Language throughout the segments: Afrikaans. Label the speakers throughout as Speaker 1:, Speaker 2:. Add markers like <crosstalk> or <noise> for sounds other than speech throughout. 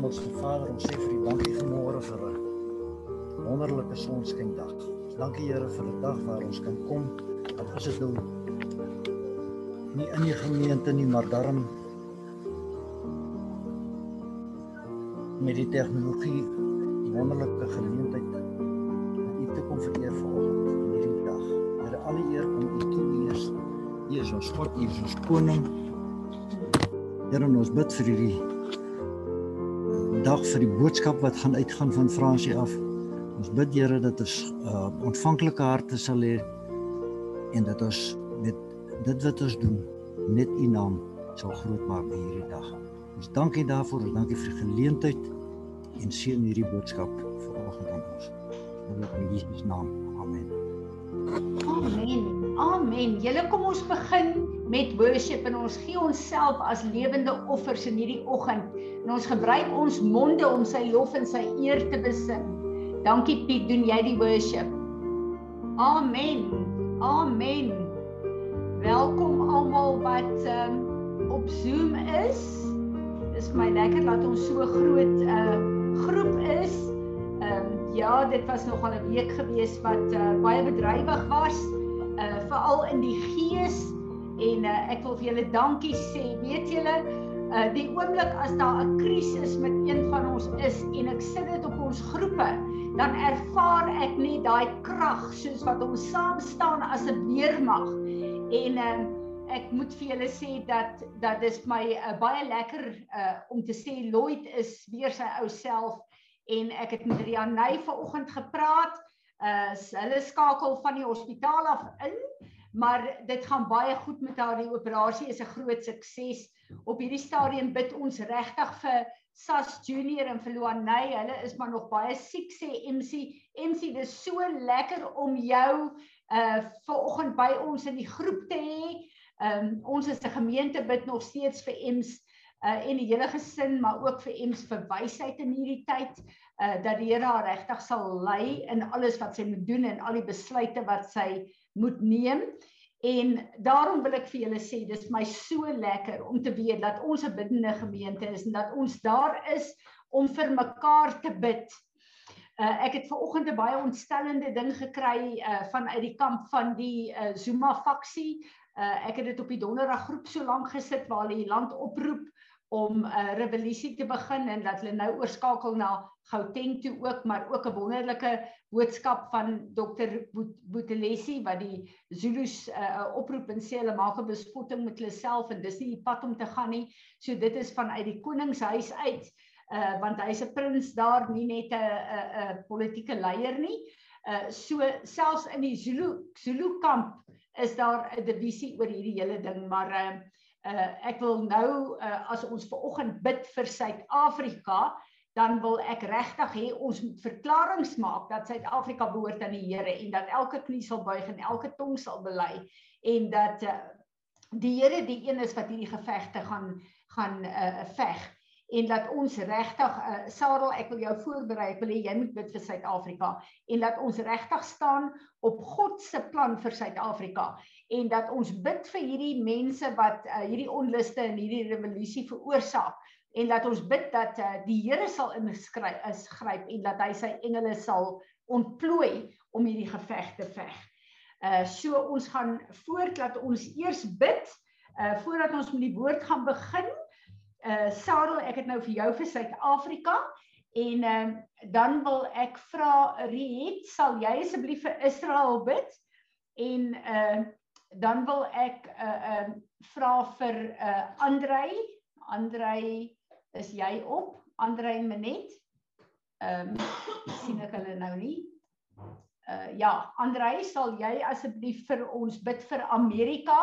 Speaker 1: Hemelse Vader, ons sê vir U dankie vanmôre vir 'n wonderlike sonskendag. Dankie Here vir 'n dag waar ons kan kom. Wat is dit nou? Nie in die gemeente nie, maar daarom met die tegnologie wonderlike geleentheid om U te kom vereer vanoggend in hierdie dag. Here, alle eer kom U toe, U is U is ons God, U is ons koning. Here, ons bid vir hierdie dag vir die boodskap wat gaan uitgaan van Fransie af. Ons bid Here dat ons uh, ontvanklike harte sal hê en dat ons met dit wat ons doen net U naam sal groot maak hierdie dag. Ons dankie daarvoor, ons dankie vir die geleentheid en seën hierdie boodskap vanoggend aan ons. In Jesus naam. Amen.
Speaker 2: Amen. Amen. Julle kom ons begin met worship en ons gee onsself as lewende offers in hierdie oggend en ons gebruik ons monde om sy lof en sy eer te besing. Dankie Piet, doen jy die worship? Amen. Amen. Welkom almal wat um, op Zoom is. Dis vir my lekker dat ons so groot uh, groep is. Ehm um, ja, dit was nogal 'n week gewees wat uh, baie bedrywig was, uh, veral in die gees en uh, ek wil vir julle dankie sê. Weet julle, uh, die oomblik as daar 'n krisis met een van ons is en ek sit dit op ons groepe, dan ervaar ek net daai krag soos wat ons saam staan as 'n weermag. En uh, ek moet vir julle sê dat dat dis my uh, baie lekker uh, om te sê Lloyd is weer sy ou self en ek het met Rianey vanoggend gepraat. Uh hulle skakel van die hospitaal af in maar dit gaan baie goed met haar. Die operasie is 'n groot sukses. Op hierdie stadium bid ons regtig vir Sas Junior en vir Luanay. Hulle is maar nog baie siek sê MC. MC, dis so lekker om jou uh vanoggend by ons in die groep te hê. Um ons is 'n gemeente bid nog steeds vir MC uh en die hele gesin, maar ook vir MC vir wysheid in hierdie tyd. Uh dat die Here haar regtig sal lei in alles wat sy moet doen en al die besluite wat sy moet neem. En daarom wil ek vir julle sê dis my so lekker om te weet dat ons 'n biddende gemeente is en dat ons daar is om vir mekaar te bid. Uh, ek het ver oggend 'n baie ontstellende ding gekry uh, vanuit die kamp van die uh, Zuma faksie. Uh, ek het dit op die donderdag groep so lank gesit waar hulle die land oproep om 'n uh, revolusie te begin en dat hulle nou oorskakel na Gauteng toe ook maar ook 'n wonderlike boodskap van Dr Boetelesi wat die Zulus 'n uh, oproep en sê hulle maak 'n bespotting met hulle self en dis nie die pad om te gaan nie. So dit is vanuit die koningshuis uit uh want hy's 'n prins daar nie net 'n 'n politieke leier nie. Uh so selfs in die Zulu Zulu kamp is daar 'n divisie oor hierdie hele ding maar uh uh, ek wil nou uh, as ons ver oggend bid vir Suid-Afrika, dan wil ek regtig hê ons moet verklaringe maak dat Suid-Afrika behoort aan die Here en dat elke knie sal buig en elke tong sal bely en dat uh, die Here die een is wat hierdie gevegte gaan gaan uh, veg en dat ons regtig uh, Sarel ek wil jou voorberei ek wil hê jy moet bid vir Suid-Afrika en dat ons regtig staan op God se plan vir Suid-Afrika en dat ons bid vir hierdie mense wat uh, hierdie onluste en hierdie revolusie veroorsaak en dat ons bid dat uh, die Here sal ingryp is gryp en dat hy sy engele sal ontplooi om hierdie geveg te veg. Uh so ons gaan voort dat ons eers bid uh voordat ons met die woord gaan begin uh Sarel, ek het nou vir jou vir Suid-Afrika en uh, dan wil ek vra Riet, sal jy asseblief vir Israel bid? En uh dan wil ek uh uh vra vir uh Andrei. Andrei, is jy op? Andrei Menet. Ehm um, sien ek hulle nou nie. Uh ja, Andrei, sal jy asseblief vir ons bid vir Amerika?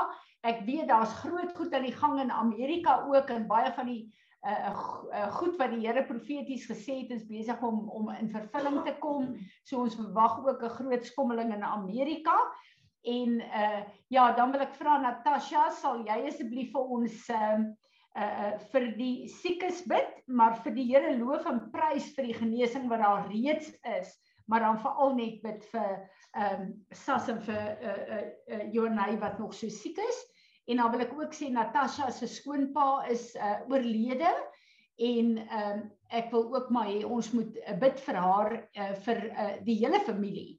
Speaker 2: Ek weet daar's groot goed aan die gang in Amerika ook en baie van die uh, uh goed wat die Here profeties gesê het is besig om om in vervulling te kom. So ons verwag ook 'n groot skommeling in Amerika. En uh ja, dan wil ek vra Natasha, sal jy asseblief vir ons uh uh vir die siekes bid, maar vir die Here loof en prys vir die genesing wat daar reeds is, maar dan veral net bid vir ehm um, Sas en vir uh uh, uh Jonay wat nog so siek is. En dan wil ek ook sê Natasha se skoonpa is uh, oorlede en ehm um, ek wil ook maar hê ons moet bid vir haar uh, vir uh, die hele familie.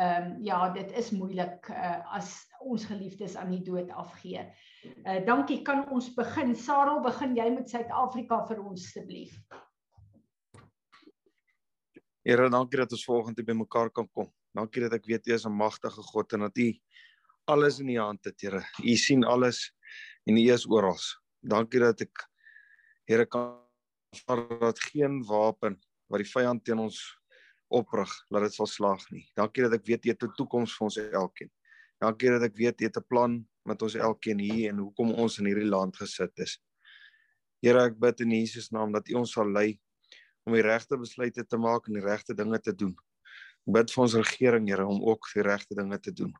Speaker 2: Ehm um, ja, dit is moeilik uh, as ons geliefdes aan die dood afgee. Uh dankie, kan ons begin? Sarel, begin jy met Suid-Afrika vir ons asseblief.
Speaker 3: Here, dankie dat ons vanoggend by mekaar kan kom. Dankie dat ek weet U is 'n magtige God en dat U alles in U hand het, Here. U sien alles en U is oral. Dankie dat ek Here kan dat geen wapen wat die vyand teen ons oprig, laat dit sal slaag nie. Dankie dat ek weet jy het 'n toekoms vir ons elkeen. Dankie dat ek weet jy het 'n plan met ons elkeen hier en hoekom ons in hierdie land gesit is. Here, ek bid in Jesus naam dat U ons sal lei om die regte besluite te maak en die regte dinge te doen. Ek bid vir ons regering, Here, om ook die regte dinge te doen.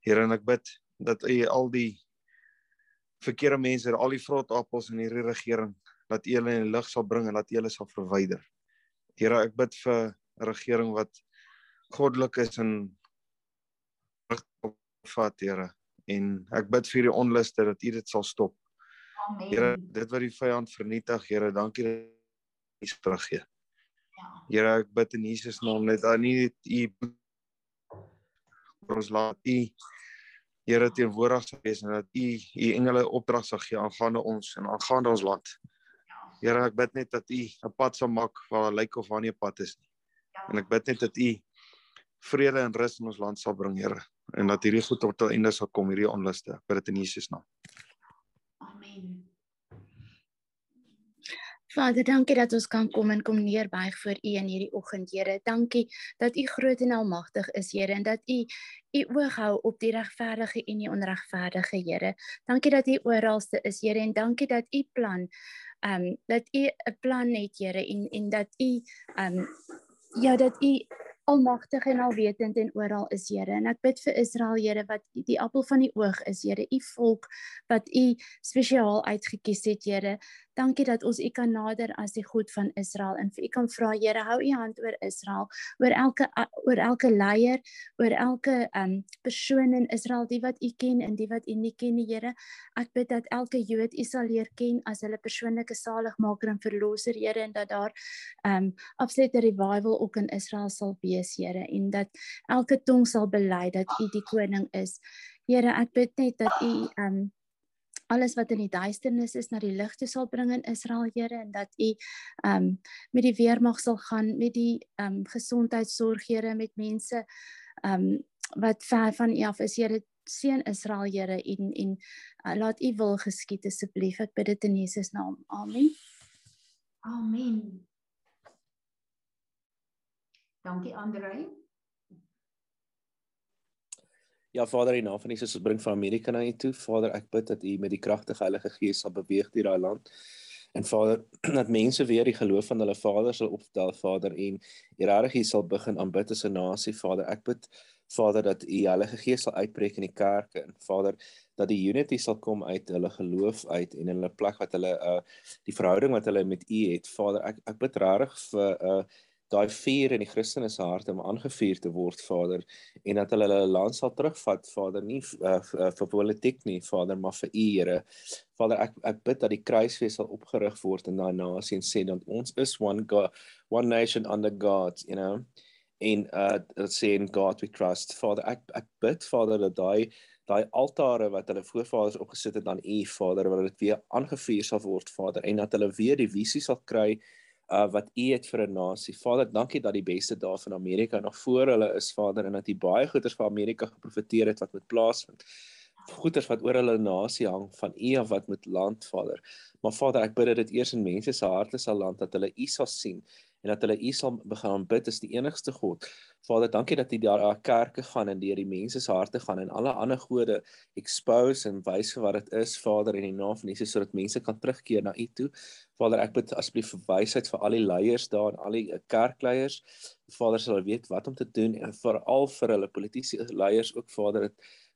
Speaker 3: Here, en ek bid dat U al die verkeerde mense, al die vrot appels in hierdie regering dat U hulle in die lig sal bring en dat U hulle sal verwyder. Here, ek bid vir regering wat goddelik is en vat, Here. En ek bid vir die onluste dat U dit sal stop. Amen. Here, dit wat die vyand vernietig, Here, dankie dat U teruggee. Ja. Here, ek bid in Jesus naam net aan U U ons laat U Here teenwoordig sal wees en dat U U engele opdrag sal gee aangaande ons en aangaande ons land. Here, ek bid net dat U 'n pad sal maak waar lyk of waar nie 'n pad is nie. En ek bid net dat U vrede en rus in ons land sal bring, Here, en dat hierdie goed tot 'n einde sal kom, hierdie onluste. Bid dit in Jesus naam.
Speaker 4: Amen. Vader, dankie dat ons kan kom en kom neerbuig voor U in hierdie oggend, Here. Dankie dat U groot en almagtig is, Here, en dat U U oog hou op die regverdige en die onregverdige, Here. Dankie dat U oralste is, Here, en dankie dat U plan ehm um, dat u 'n plan het Here en en dat u ehm um, ja dat u almagtig en alwetend en oral is Here. En ek bid vir Israel Here wat die appel van die oog is Here. U volk wat u spesiaal uitgekies het Here Dankie dat ons U kan nader as die God van Israel en vir U kan vra Here hou U hand oor Israel, oor elke oor elke leier, oor elke um persoon in Israel die wat U ken en die wat U nie ken nie Here. Ek bid dat elke Jood U sal leer ken as hulle persoonlike saligmaker en verlosser Here en dat daar um absolute revival ook in Israel sal wees Here en dat elke tong sal bely dat U die koning is. Here, ek bid net dat U um alles wat in die duisternis is na die lig toe sal bring in Israel Here en dat u ehm um, met die weermag sal gaan met die ehm um, gesondheidsorg Here met mense ehm um, wat ver van u af is. Here seën Israel Here en en uh, laat u wil geskied asseblief. Ek bid dit in Jesus naam. Amen.
Speaker 2: Amen. Dankie Andrei
Speaker 5: Ja Vader, in naam van Jesus, ons bring van Amerika na U toe. Vader, ek bid dat U met die kragtige Heilige Gees sal beweeg deur daai land. En Vader, <clears throat> dat mense weer die geloof van hulle Vader sal opstel, Vader, en hierdie sal begin aanbid as 'n nasie, Vader. Ek bid Vader dat U Heilige Gees sal uitbreek in die kerke en Vader dat die unity sal kom uit hulle geloof uit en hulle plek wat hulle uh die verhouding wat hulle met U het. Vader, ek ek bid regtig vir uh daai vuur in die Christene se harte om aangevuur te word Vader en dat hulle hulle land sal terugvat Vader nie uh, vir politiek nie Vader maar vir U Here. Vader ek ek bid dat die kruisfees sal opgerig word in daai nasie en sê dat ons is one God one nation under God you know? En uh dat sê in God we trust. Vader ek ek bid Vader dat daai daai altare wat hulle voorvaders opgesit het aan U Vader dat dit weer aangevuur sal word Vader en dat hulle weer die visie sal kry uh wat u het vir 'n nasie. Vader, dankie dat die beste dae van Amerika nog voor hulle is, Vader, en dat u baie goeders vir Amerika geprofeteer het wat moet plaasvind. Goeders wat oor hulle nasie hang van u of wat moet land, Vader. Maar Vader, ek bid dat dit eers in mense se harte sal land dat hulle u sal sien en dat hulle U sal begin aanbid as die enigste God. Vader, dankie dat U daar aan kerke gaan en deur die mense se harte gaan en alle ander gode expose en wys vir wat dit is, Vader, in die naam van Jesus sodat mense kan terugkeer na U toe. Vader, ek bid asseblief vir wysheid vir al die leiers daar en al die eh, kerkleiers. Vader sal weet wat om te doen en veral vir hulle politieke leiers ook, Vader,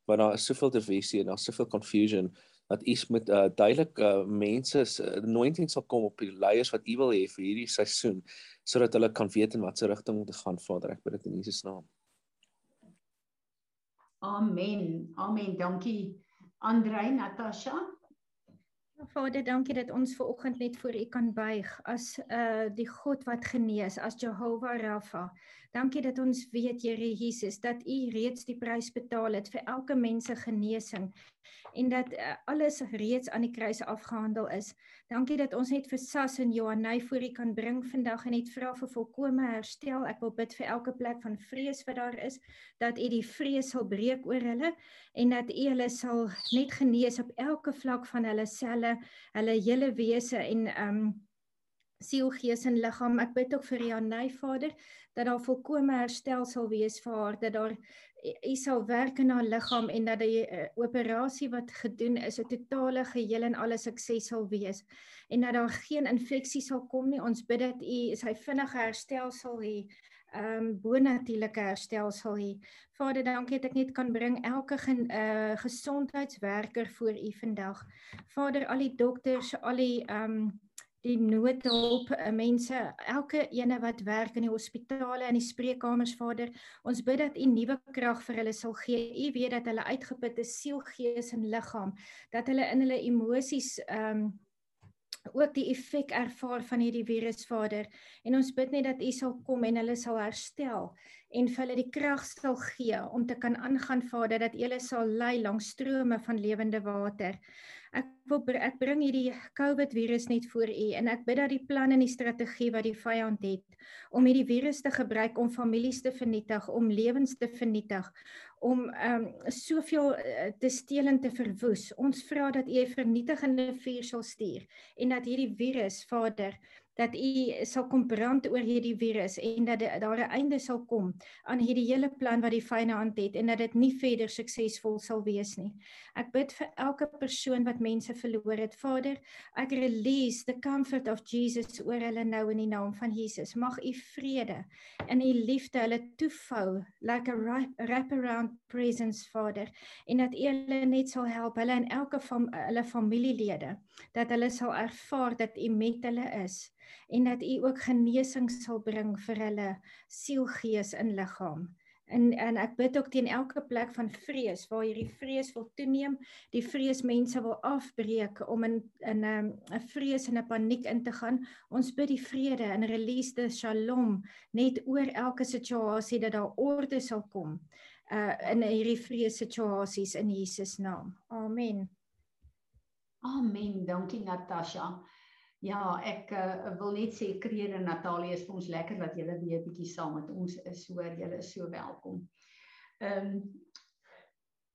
Speaker 5: want daar is soveel divisie en daar's soveel confusion dat u met uh, duidelik uh, mense uh, anointing sal kom op die leiers wat u wil hê vir hierdie seisoen sodat hulle kan weet in watter rigting om te gaan Vader. Ek bid dit in Jesus naam.
Speaker 2: Amen. Amen. Dankie Andrei Natasha.
Speaker 6: Vader, dankie dat ons ver oggend net voor U kan buig as uh die God wat genees, as Jehovah Rapha. Dankie dat ons weet Here Jesus dat U reeds die prys betaal het vir elke mens se genesing en dat uh, alles reeds aan die kruis afgehandel is. Dankie dat ons net vir Sas en Johanay voor U kan bring vandag en net vra vir volkomme herstel. Ek wil bid vir elke plek van vrees wat daar is, dat U die vrees sal breek oor hulle en dat U hulle sal net genees op elke vlak van hulle selle, hulle hele wese en um siel, gees en liggaam. Ek bid ook vir Janey Vader dat daar volkomme herstel sal wees vir haar, dat daar u sal werk in haar liggaam en dat die uh, operasie wat gedoen is 'n totale geheel en alle sukses sal wees en dat daar geen infeksie sal kom nie. Ons bid dat u sy vinnige herstel sal hê. Ehm um, bonatuurlike herstel sal hê. Vader, dankie dat ek net kan bring elke gen, uh, gesondheidswerker voor u vandag. Vader, al die dokters, al die ehm um, die noodhulp eh, mense elke ene wat werk in die hospitale en die spreekkamers Vader ons bid dat u nuwe krag vir hulle sal gee. U weet dat hulle uitgeput is siel gees en liggaam dat hulle in hulle emosies ehm um, ook die effek ervaar van hierdie virus Vader. En ons bid net dat u sal kom en hulle sal herstel en vir hulle die krag sal gee om te kan aangaan Vader dat hulle sal lei langs strome van lewende water Ek wil ek bring hierdie COVID virus net voor u en ek bid dat die plan en die strategie wat die vyand het om hierdie virus te gebruik om families te vernietig, om lewens te vernietig, om ehm um, soveel uh, te steel en te verwoes. Ons vra dat u 'n vernietigende vuur sal stuur en dat hierdie virus, Vader, dat u sal kom brand oor hierdie virus en dat daar 'n einde sal kom aan hierdie hele plan wat die vyand het en dat dit nie verder suksesvol sal wees nie. Ek bid vir elke persoon wat mense verloor het. Vader, ek release the comfort of Jesus oor hulle nou in die naam van Jesus. Mag u vrede en u liefde hulle toefou like a wrap around presence Vader en dat u hulle net sal help hulle en elke van hulle familielede dat hulle sal ervaar dat u met hulle is en dat u ook genesing sal bring vir hulle siel, gees en liggaam. En en ek bid ook teen elke plek van vrees waar hierdie vrees wil toeneem, die vrees mense wil afbreek om in in 'n um, 'n vrees en 'n paniek in te gaan. Ons bid die vrede en release the shalom net oor elke situasie dat daar orde sal kom uh in hierdie vrees situasies in Jesus naam. Amen.
Speaker 2: Amen. Dankie Natasha. Ja, ek uh, wil net sê Kreer en Natalie is vir ons lekker dat julle weer 'n bietjie saam met ons is. Hoor, julle is so welkom. Ehm um,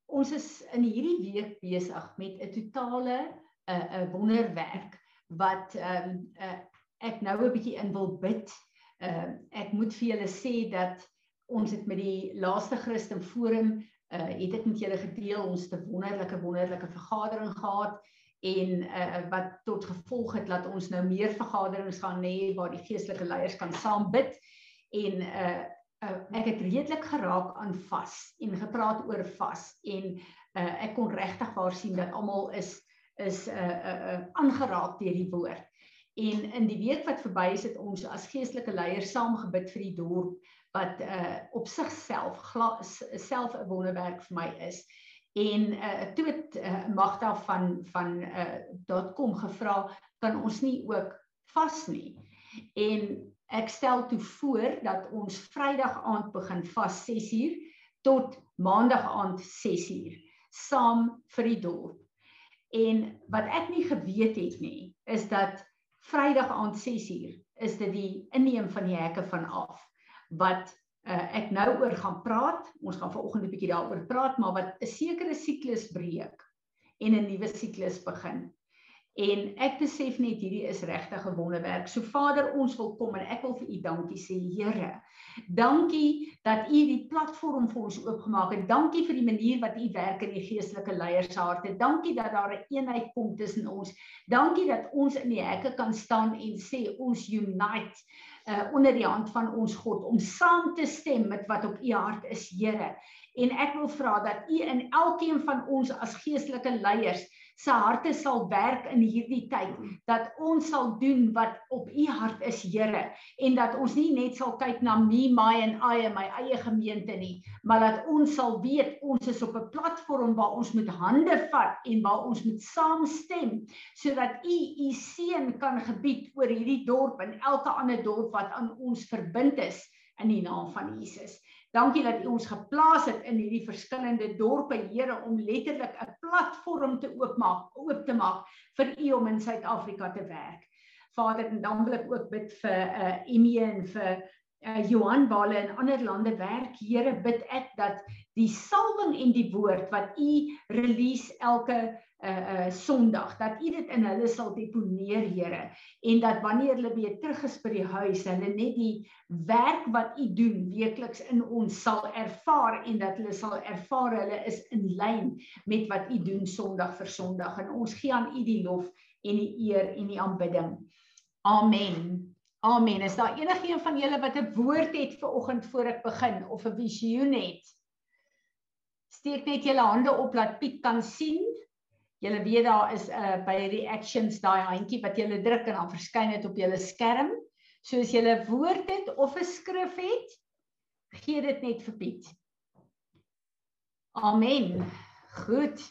Speaker 2: ons is in hierdie week besig met 'n totale 'n uh, 'n uh, wonderwerk wat ehm um, uh, ek nou 'n bietjie in wil bid. Ehm uh, ek moet vir julle sê dat ons het met die laaste Christen Forum uh het ek met julle gedeel ons 'n wonderlike wonderlike vergadering gehad en uh, wat tot gevolg het dat ons nou meer vergaderings gaan hê waar die geestelike leiers kan saam bid en uh, uh, ek het redelik geraak aan vas en gepraat oor vas en uh, ek kon regtig waar sien dat almal is is aangeraak uh, uh, uh, deur die woord. En in die week wat verby is het ons as geestelike leiers saam gebid vir die dorp wat uh, op sigself self 'n wonderwerk vir my is en uh, toe het uh, Magda van van uh, .com gevra kan ons nie ook vas nie? En ek stel toe voor dat ons Vrydag aand begin vas 6uur tot Maandag aand 6uur saam vir die dorp. En wat ek nie geweet het nie is dat Vrydag aand 6uur is dit die inneem van die hekke van af wat uh, ek nou oor gaan praat. Ons gaan vanoggend 'n bietjie daaroor praat, maar wat 'n sekere siklus breek en 'n nuwe siklus begin. En ek besef net hierdie is regtig 'n wonderwerk. So Vader, ons wil kom en ek wil vir U dankie sê, Here. Dankie dat U die platform vir ons oopgemaak het. Dankie vir die manier wat U werk in die geestelike leiers se harte. Dankie dat daar 'n een eenheid kom tussen ons. Dankie dat ons in die hekke kan staan en sê ons unite uh, onder die hand van ons God om saam te stem met wat op U hart is, Here. En ek wil vra dat U in elkeen van ons as geestelike leiers se harte sal werk in hierdie tyd dat ons sal doen wat op u hart is Here en dat ons nie net sal kyk na me my en I my eie gemeente nie maar dat ons sal weet ons is op 'n platform waar ons moet hande vat en waar ons moet saamstem sodat u u seën kan gebied oor hierdie dorp en elke ander dorp wat aan ons verbind is in die naam van Jesus. Dankie dat U ons geplaas het in hierdie verskillende dorpe, Here, om letterlik 'n platform te oopmaak, oop te maak vir U om in Suid-Afrika te werk. Vader, en dan wil ek ook bid vir uh Emie en vir uh Johan waar hulle in ander lande werk. Here, bid ek dat die salwing en die woord wat U release elke uh uh Sondag dat U dit in hulle sal deponeer Here en dat wanneer hulle weer terug is by die huis hulle net die werk wat U doen weekliks in ons sal ervaar en dat hulle sal ervaar hulle is in lyn met wat U doen Sondag vir Sondag en ons gee aan U die lof en die eer en die aanbidding. Amen. Amen. Is daar enigiemand van julle wat 'n woord het vir oggend voor ek begin of 'n visioen het? Steek net julle hande op laat Piet kan sien. Julle weet daar is 'n uh, by reactions daai handjie wat julle druk en dan verskyn dit op julle skerm. So as julle woord het of 'n skrif het, gee dit net vir Piet. Amen. Goed.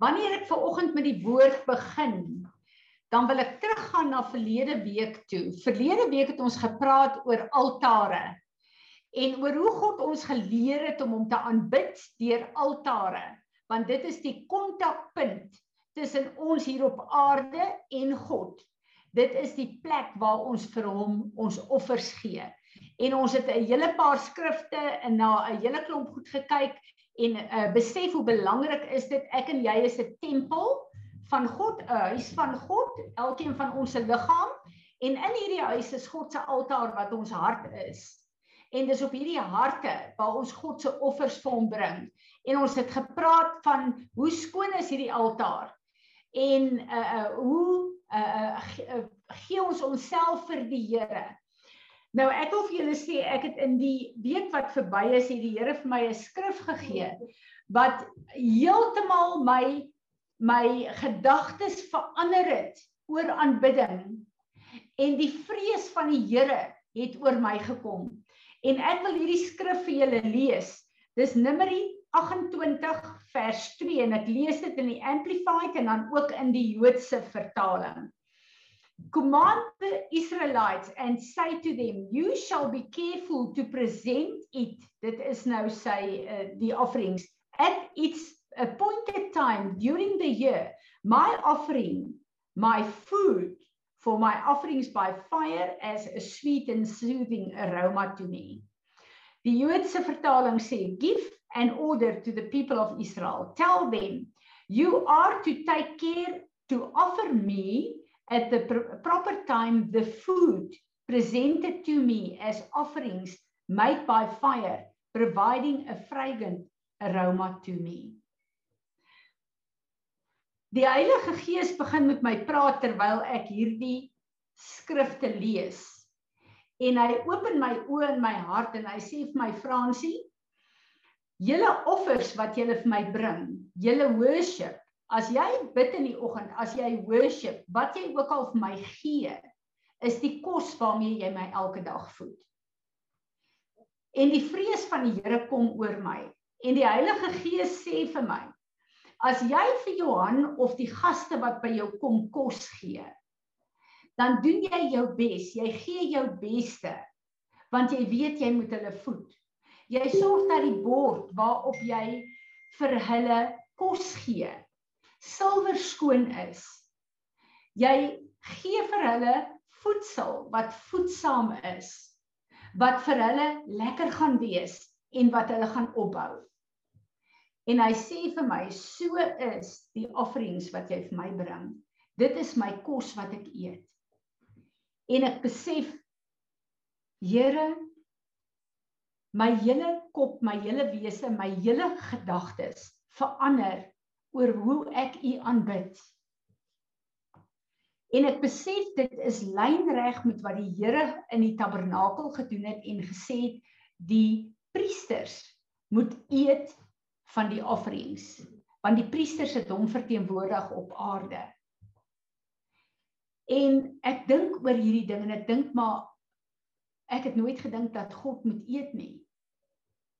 Speaker 2: Wanneer ek ver oggend met die woord begin, dan wil ek teruggaan na verlede week toe. Verlede week het ons gepraat oor altare en oor hoe God ons geleer het om hom te aanbid deur altare want dit is die kontakpunt tussen ons hier op aarde en God. Dit is die plek waar ons vir hom ons offers gee. En ons het 'n hele paar skrifte en na 'n hele klomp goed gekyk en uh, besef hoe belangrik is dit ek en jy is 'n tempel van God, 'n huis van God, elkeen van ons se liggaam en in hierdie huis is God se altaar wat ons hart is. En dis op hierdie harte waar ons God se offers vir hom bring en ons het gepraat van hoe skoon is hierdie altaar en uh uh hoe uh, uh gee ons onsself vir die Here. Nou ek wil vir julle sê ek het in die week wat verby is het die Here vir my 'n skrif gegee wat heeltemal my my gedagtes verander het oor aanbidding en die vrees van die Here het oor my gekom. En ek wil hierdie skrif vir julle lees. Dis Numeri 28 vers 2 en ek lees dit in die amplified en dan ook in die Joodse vertaling. Command the Israelites and say to them you shall be careful to present it dit is nou sy uh, die offerings at its appointed time during the year my offering my food for my offerings by fire as a sweet and soothing aroma to me. Die Joodse vertaling sê give an order to the people of Israel. Tell them, you are to take care to offer me at the pr proper time the food presented to me as offerings made by fire, providing a fragrant aroma to me. Die Heilige Gees begin met my praat terwyl ek hierdie skrifte lees. En hy open my oë en my hart en hy sê vir my Fransie, julle offers wat julle vir my bring, julle worship, as jy bid in die oggend, as jy worship, wat jy ook al vir my gee, is die kos waarmee jy my elke dag voed. En die vrees van die Here kom oor my en die Heilige Gees sê vir my as jy vir Johan of die gaste wat by jou kom kos gee dan doen jy jou bes jy gee jou beste want jy weet jy moet hulle voed Jy sorg dat die bord waarop jy vir hulle kos gee silwer skoon is. Jy gee vir hulle voedsel wat voedsaam is wat vir hulle lekker gaan wees en wat hulle gaan opbou. En hy sê vir my, so is die offerings wat jy vir my bring. Dit is my kos wat ek eet. En ek besef Here, my hele kop, my hele wese, my hele gedagtes verander oor hoe ek U aanbid. En ek besef dit is lynreg met wat die Here in die tabernakel gedoen het en gesê het die priesters moet eet van die offerings. want die priesters het hom verteenwoordig op aarde. En ek dink oor hierdie ding en ek dink maar ek het nooit gedink dat God moet eet nie.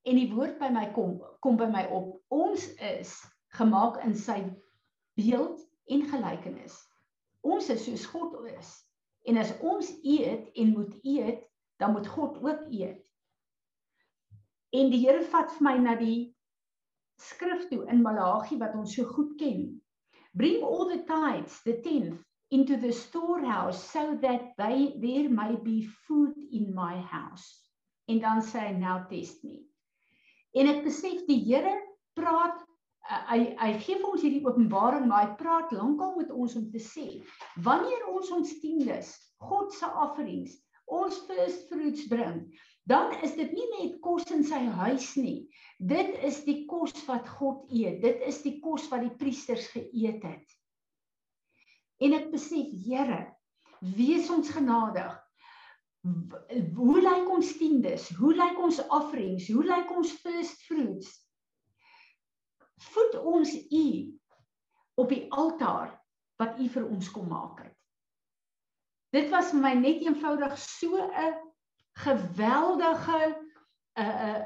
Speaker 2: En die woord by my kom kom by my op. Ons is gemaak in sy beeld en gelykenis. Ons is soos God is. En as ons eet en moet eet, dan moet God ook eet. En die Here vat vir my na die skrif toe in Malagi wat ons so goed ken. Bring all the tithes, the tenth into the storehouse so that they there may be food in my house. En dan sê hy now test me. En ek besef die Here praat uh, hy hy gee vir ons hierdie openbaring maar hy praat lankal met ons om te sê wanneer ons ons tiendes, God se offerings, ons first fruits bring, dan is dit nie net kos in sy huis nie. Dit is die kos wat God eet. Dit is die kos wat die priesters geëet het. En ek besef, Here, wees ons genadig. Hoe lyk ons tiendes? Hoe lyk ons offerings? Hoe lyk ons first fruits? Voed ons U op die altaar wat U vir ons kom maak het. Dit was vir my net eenvoudig so 'n geweldige 'n uh, 'n uh,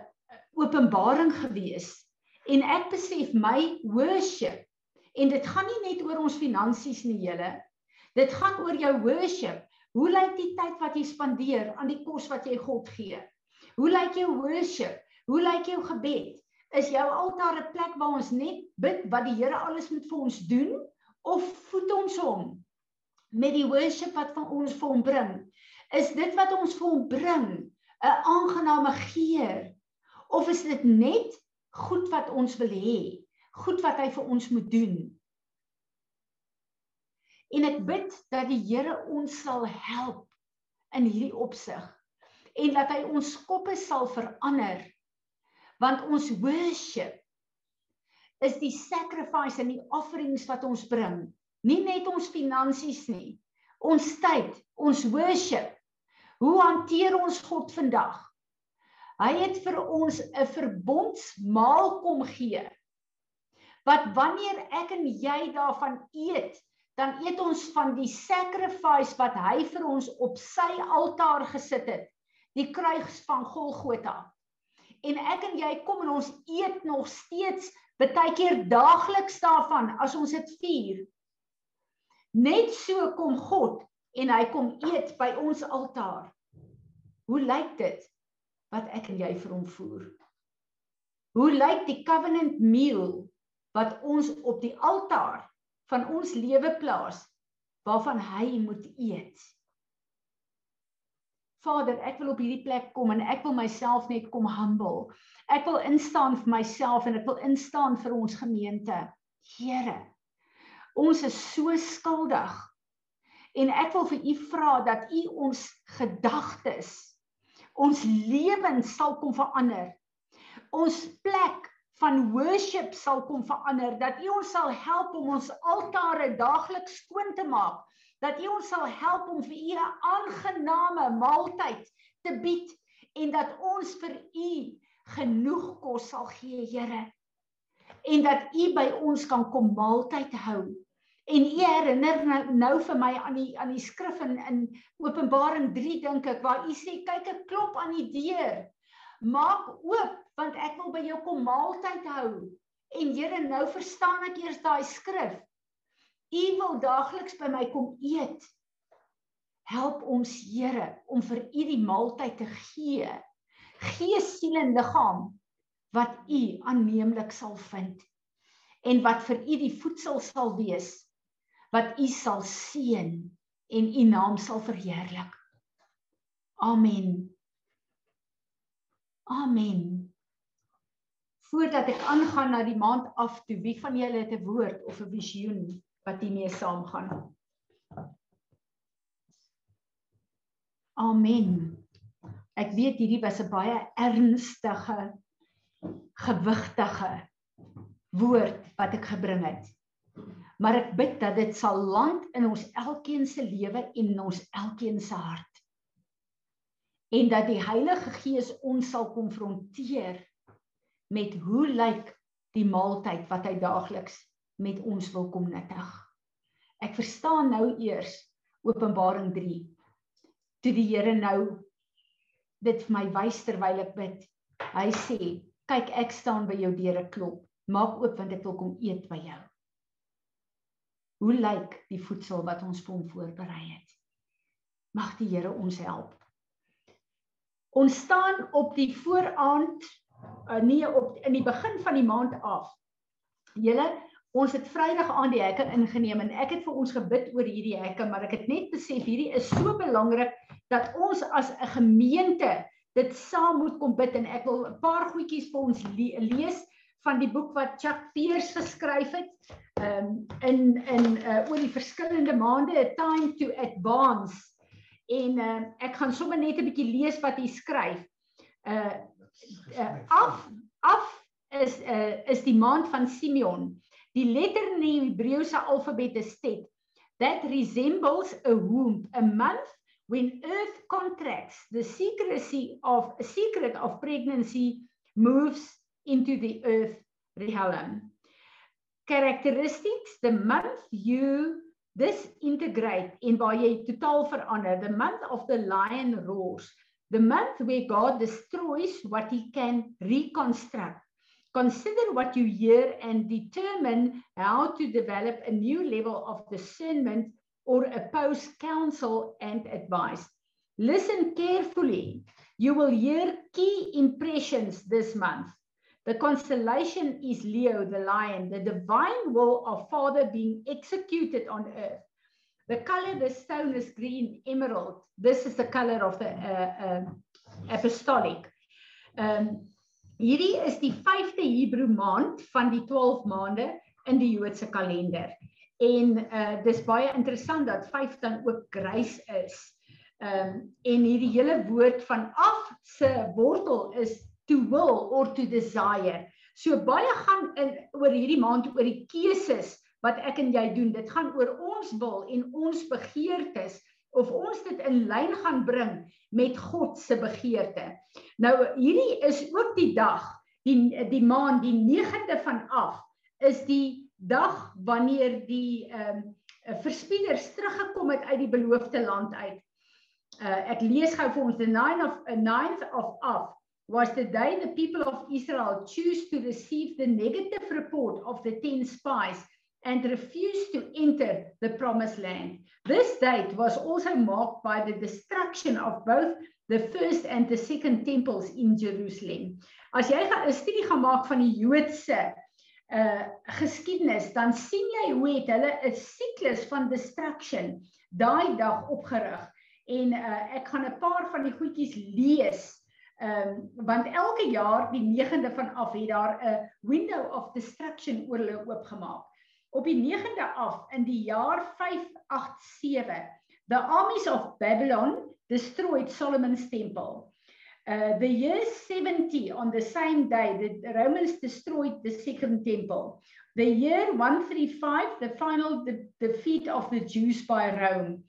Speaker 2: openbaring gewees. En ek besef my worship en dit gaan nie net oor ons finansies nie julle. Dit gaan oor jou worship. Hoe lyk die tyd wat jy spandeer aan die kos wat jy God gee? Hoe lyk jou worship? Hoe lyk jou gebed? Is jou altaar 'n plek waar ons net bid wat die Here alles moet vir ons doen of voed ons hom met die worship wat van ons vir hom bring is dit wat ons vir hom bring 'n aangename geur? Of is dit net goed wat ons wil hê goed wat hy vir ons moet doen? En ek bid dat die Here ons sal help in hierdie opsig en dat hy ons koppe sal verander want ons worship is die sacrifice en die offerings wat ons bring nie net ons finansies nie ons tyd ons worship Hoe hanteer ons God vandag? Hy het vir ons 'n verbondsmaal kom gee. Wat wanneer ek en jy daarvan eet, dan eet ons van die sacrifice wat hy vir ons op sy altaar gesit het, die kruis van Golgotha. En ek en jy kom en ons eet nog steeds baie keer daagliks daarvan as ons dit vier. Net so kom God en hy kom eet by ons altaar. Hoe lyk dit wat ek en jy vir hom voer? Hoe lyk die covenant meal wat ons op die altaar van ons lewe plaas waarvan hy moet eet? Vader, ek wil op hierdie plek kom en ek wil myself net kom humble. Ek wil instaan vir myself en ek wil instaan vir ons gemeente. Here, ons is so skuldig En ek wil vir u vra dat u ons gedagtes, ons lewens sal kom verander. Ons plek van worship sal kom verander, dat u ons sal help om ons altare daagliks skoon te maak, dat u ons sal help om vir u 'n aangename maaltyd te bied en dat ons vir u genoeg kos sal gee, Here. En dat u by ons kan kom maaltyd hou En u herinner nou, nou vir my aan die aan die skrif in in Openbaring 3 dink ek waar u sê kyk ek klop aan die deur. Maak oop want ek wil by jou kom maaltyd hou. En Here nou verstaan ek eers daai skrif. U wil daagliks by my kom eet. Help ons Here om vir u die maaltyd te gee. Gees, siel en liggaam wat u aanneemlik sal vind en wat vir u die voedsel sal wees wat u sal seën en u naam sal verheerlik. Amen. Amen. Voordat ek aangaan na die maand af toe, wie van julle het 'n woord of 'n visioen wat hiermee saamgaan? Amen. Ek weet hierdie was 'n baie ernstige gewigtige woord wat ek gebring het maar ek bid dat dit sal land in ons elkeen se lewe en in ons elkeen se hart. En dat die Heilige Gees ons sal konfronteer met hoe lyk die maaltyd wat hy daagliks met ons wil kom nuttig. Ek verstaan nou eers Openbaring 3. Toe die Here nou dit vir my wys terwyl ek bid. Hy sê, "Kyk, ek staan by jou deure klop. Maak oop want ek wil kom eet by jou." Hoe lyk die voedsel wat ons vir hom voorberei het? Mag die Here ons help. Ons staan op die vooraand uh, nee op in die begin van die maand af. Julle, ons het Vrydag aan die hekke ingeneem en ek het vir ons gebid oor hierdie hekke, maar ek het net besef hierdie is so belangrik dat ons as 'n gemeente dit saam moet kom bid en ek wil 'n paar goedjies vir ons le lees van die boek wat Chuck Pierce <laughs> geskryf het. Um, in in uh, oor die verskillende maande, A Time to Advance en uh, ek gaan sommer net 'n bietjie lees wat hy skryf. Uh, uh af af is uh is die maand van Simeon. Die letter in die Hebreëse alfabet is tet. That resembles a womb, a month when earth contracts, the secrecy of a secret of pregnancy moves into the earth realm. Characteristics, the month you This integrate en waar jy totaal verander. The month of the lion roars. The month where God destroys what he can reconstruct. Consider what you hear and determine how to develop a new level of discernment or oppose counsel and advice. Listen carefully. You will hear key impressions this month. The constellation is Leo, the lion, the divine will of Father being executed on earth. The color, the stone is green emerald. This is the color of the uh, uh, apostolic. Um, hierdie is die 5de Hebreë maand van die 12 maande in die Joodse kalender. En uh dis baie interessant dat 5 dan ook grys is. Um en hierdie hele woord van af se wortel is to will or to desire. So baie gaan in oor hierdie maand oor die keuses wat ek en jy doen. Dit gaan oor ons wil en ons begeertes of ons dit in lyn gaan bring met God se begeerte. Nou hierdie is ook die dag, die die maand die 9de van af is die dag wanneer die ehm um, verspieders teruggekom het uit die beloofde land uit. Uh, ek lees gou vir ons the 9th of a 9th of af was the day the people of Israel choose to receive the negative report of the 10 spies and refuse to enter the promised land. This date was also marked by the destruction of both the first and the second temples in Jerusalem. As jy 'n studie gemaak van die Joodse uh geskiedenis, dan sien jy hoe het hulle 'n siklus van destruction daai dag opgerig. En uh ek gaan 'n paar van die goedjies lees Ehm um, want elke jaar die 9de van af het daar 'n window of destruction oor hulle oopgemaak. Op die 9de af in die jaar 587 the armies of Babylon destroyed Solomon's temple. Uh the year 70 on the same day the Romans destroyed the second temple. The year 135 the final the defeat of the Jews by Rome.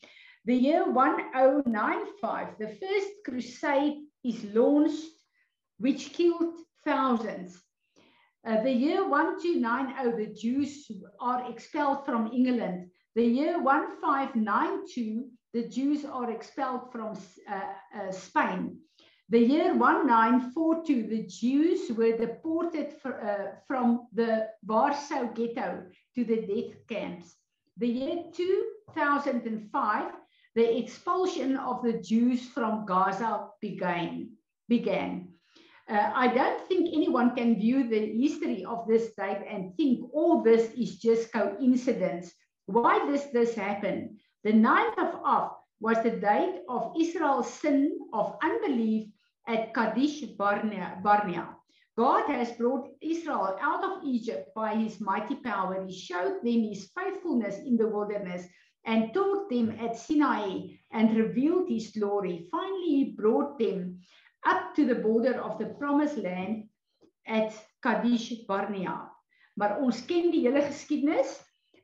Speaker 2: The year 1095 the first crusade is launched, which killed thousands. Uh, the year 1290, the Jews are expelled from England. The year 1592, the Jews are expelled from uh, uh, Spain. The year 1942, the Jews were deported for, uh, from the Warsaw ghetto to the death camps. The year 2005, the expulsion of the Jews from Gaza began. began. Uh, I don't think anyone can view the history of this date and think all this is just coincidence. Why does this happen? The 9th of Av was the date of Israel's sin of unbelief at Kadesh Barnea. Barnea. God has brought Israel out of Egypt by his mighty power. He showed them his faithfulness in the wilderness and taught them at Sinai and revealed his glory. Finally, he brought them up to the border of the promised land at Kadesh Barnea. Maar ons ken die hele geskiedenis.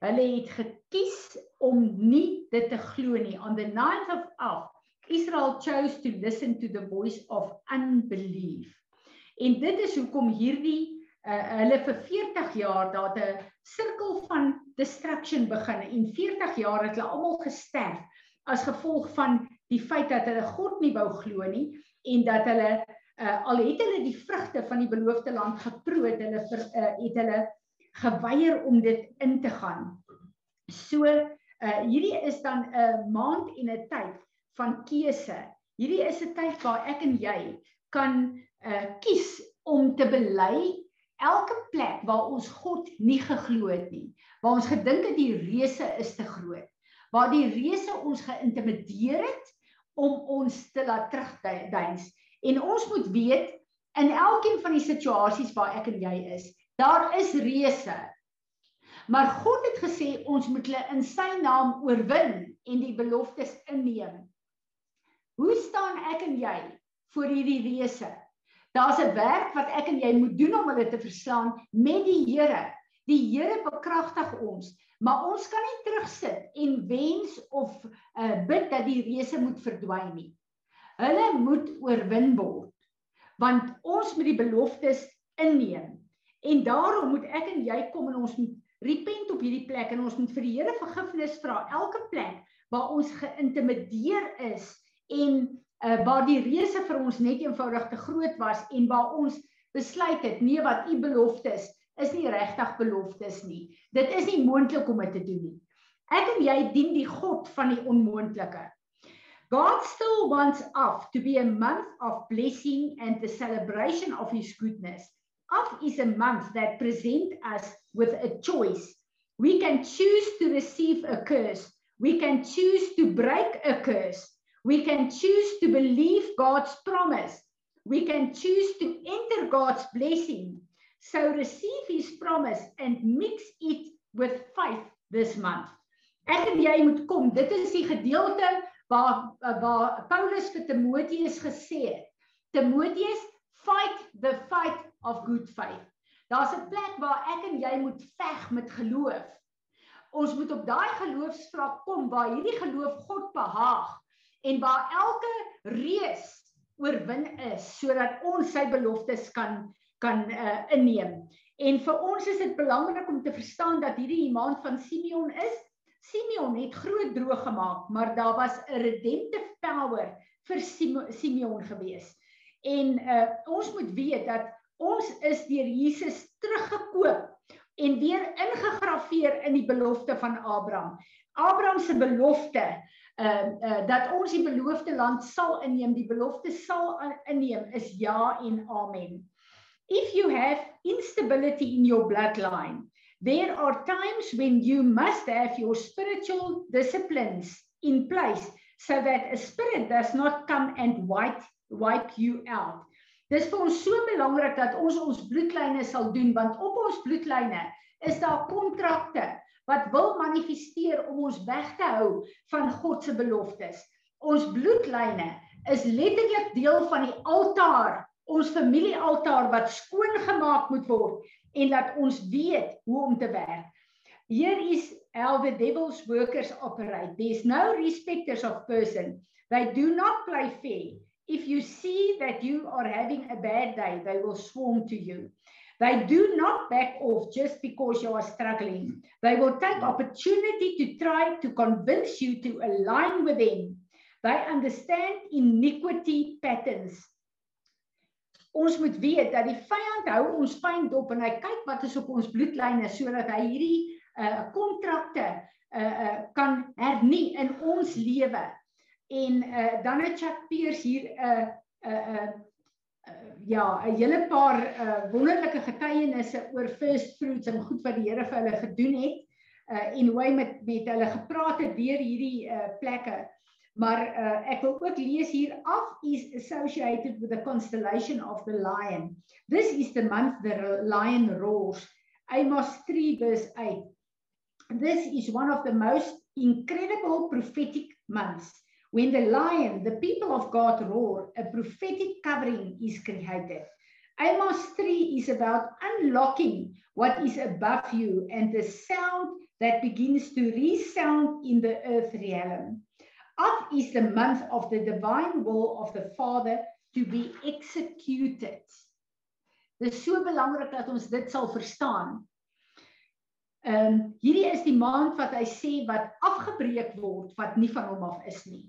Speaker 2: Hulle het gekies om nie dit te glo nie. On the 9th of Av, Israel chose to listen to the voice of unbelief. En dit is hoekom hierdie uh, hulle vir 40 jaar daar 'n sirkel van destruction begin en 40 jaar het hulle almal gesterf as gevolg van die feit dat hulle God nie wou glo nie en dat hulle uh, al het hulle die vrugte van die beloofde land geproe het hulle vir, uh, het hulle geweier om dit in te gaan. So uh, hierdie is dan 'n maand en 'n tyd van keuse. Hierdie is 'n tyd waar ek en jy kan uh, kies om te bely elke plek waar ons God nie geglo het nie, waar ons gedink het die reuse is te groot, waar die reuse ons geïntimideer het om ons te laat terugduins. En ons moet weet in elkeen van die situasies waar ek en jy is, daar is reuse. Maar God het gesê ons moet hulle in sy naam oorwin en die beloftes inneem. Hoe staan ek en jy voor hierdie reuse? Daar's 'n werk wat ek en jy moet doen om hulle te verslaan met die Here. Die Here bekragtig ons, maar ons kan nie terugsit en wens of uh, bid dat die reëse moet verdwyn nie. Hulle moet oorwin word. Want ons moet die beloftes inneem. En daarom moet ek en jy kom en ons moet repent op hierdie plek en ons moet vir die Here vergifnis vra elke plek waar ons geïntimideer is en uh, waar die reëse vir ons net eenvoudig te groot was en waar ons besluit het nee wat u beloftes is nie regtig beloftes nie. Dit is nie moontlik om dit te doen nie. Ek en jy dien die God van die onmoontlike. God still wants off to be a month of blessing and the celebration of his goodness. Off is a month that present us with a choice. We can choose to receive a curse. We can choose to break a curse. We can choose to believe God's promise. We can choose to enter God's blessing. So receive his promise and mix it with faith this month. Ek en jy moet kom. Dit is die gedeelte waar waar Paulus vir Timoteus gesê het. Timoteus, fight the fight of good faith. Daar's 'n plek waar ek en jy moet veg met geloof. Ons moet op daai geloofsvlak kom waar hierdie geloof God behaag en waar elke reus oorwin is sodat ons sy beloftes kan kan uh, inneem. En vir ons is dit belangrik om te verstaan dat hierdie die maand van Simeon is. Simeon het groot droog gemaak, maar daar was 'n redemptive power vir Simeon gewees. En uh, ons moet weet dat ons is deur Jesus teruggekoop en weer ingegrafieer in die belofte van Abraham. Abraham se belofte uh, uh dat ons die beloofde land sal inneem, die belofte sal inneem is ja en amen. If you have instability in your bloodline, there are times when you must have your spiritual disciplines in place so that a spirit does not come and wipe wipe you out. Dis vir ons so belangrik dat ons ons bloedlyne sal doen want op ons bloedlyne is daar kontrakte wat wil manifesteer om ons weg te hou van God se beloftes. Ons bloedlyne is letterlik deel van die altaar, ons familiealtaar wat skoon gemaak moet word en laat ons weet hoe om te werk. Here is how the devil's workers operate. There's no respecters of person. They do not play fair. If you see that you are having a bad day, they will swarm to you. They do not back off just because you are struggling. They will take opportunity to try to convince you to align with them. They understand iniquity patterns. Ons moet weet dat die vyand hou ons pyn dop en hy kyk wat is op ons bloedlyne sodat hy hierdie uh kontrakte uh uh kan hernie in ons lewe. En uh dan het Chuck Pierce hier 'n uh, 'n uh, uh, uh, ja, 'n hele paar uh, wonderlike getuienisse oor first fruits en goed wat die Here vir hulle gedoen het. Uh en hoe hy met met hulle gepraat het deur hierdie uh plekke. Maar uh ek wil ook lees hier af is associated with the constellation of the lion. This is the month the lion roars. Amos 3 verse 8. This is one of the most incredible prophetic months. When the lion, the people of God roar, a prophetic covering is created. Amos 3 is about unlocking what is above you and the sound that begins to resound in the earth realm. Up is the month of the divine will of the Father to be executed. Dit is so belangrik dat ons dit sal verstaan. Ehm um, hierdie is die maand wat hy sê wat afgebreek word wat nie van hom af is nie.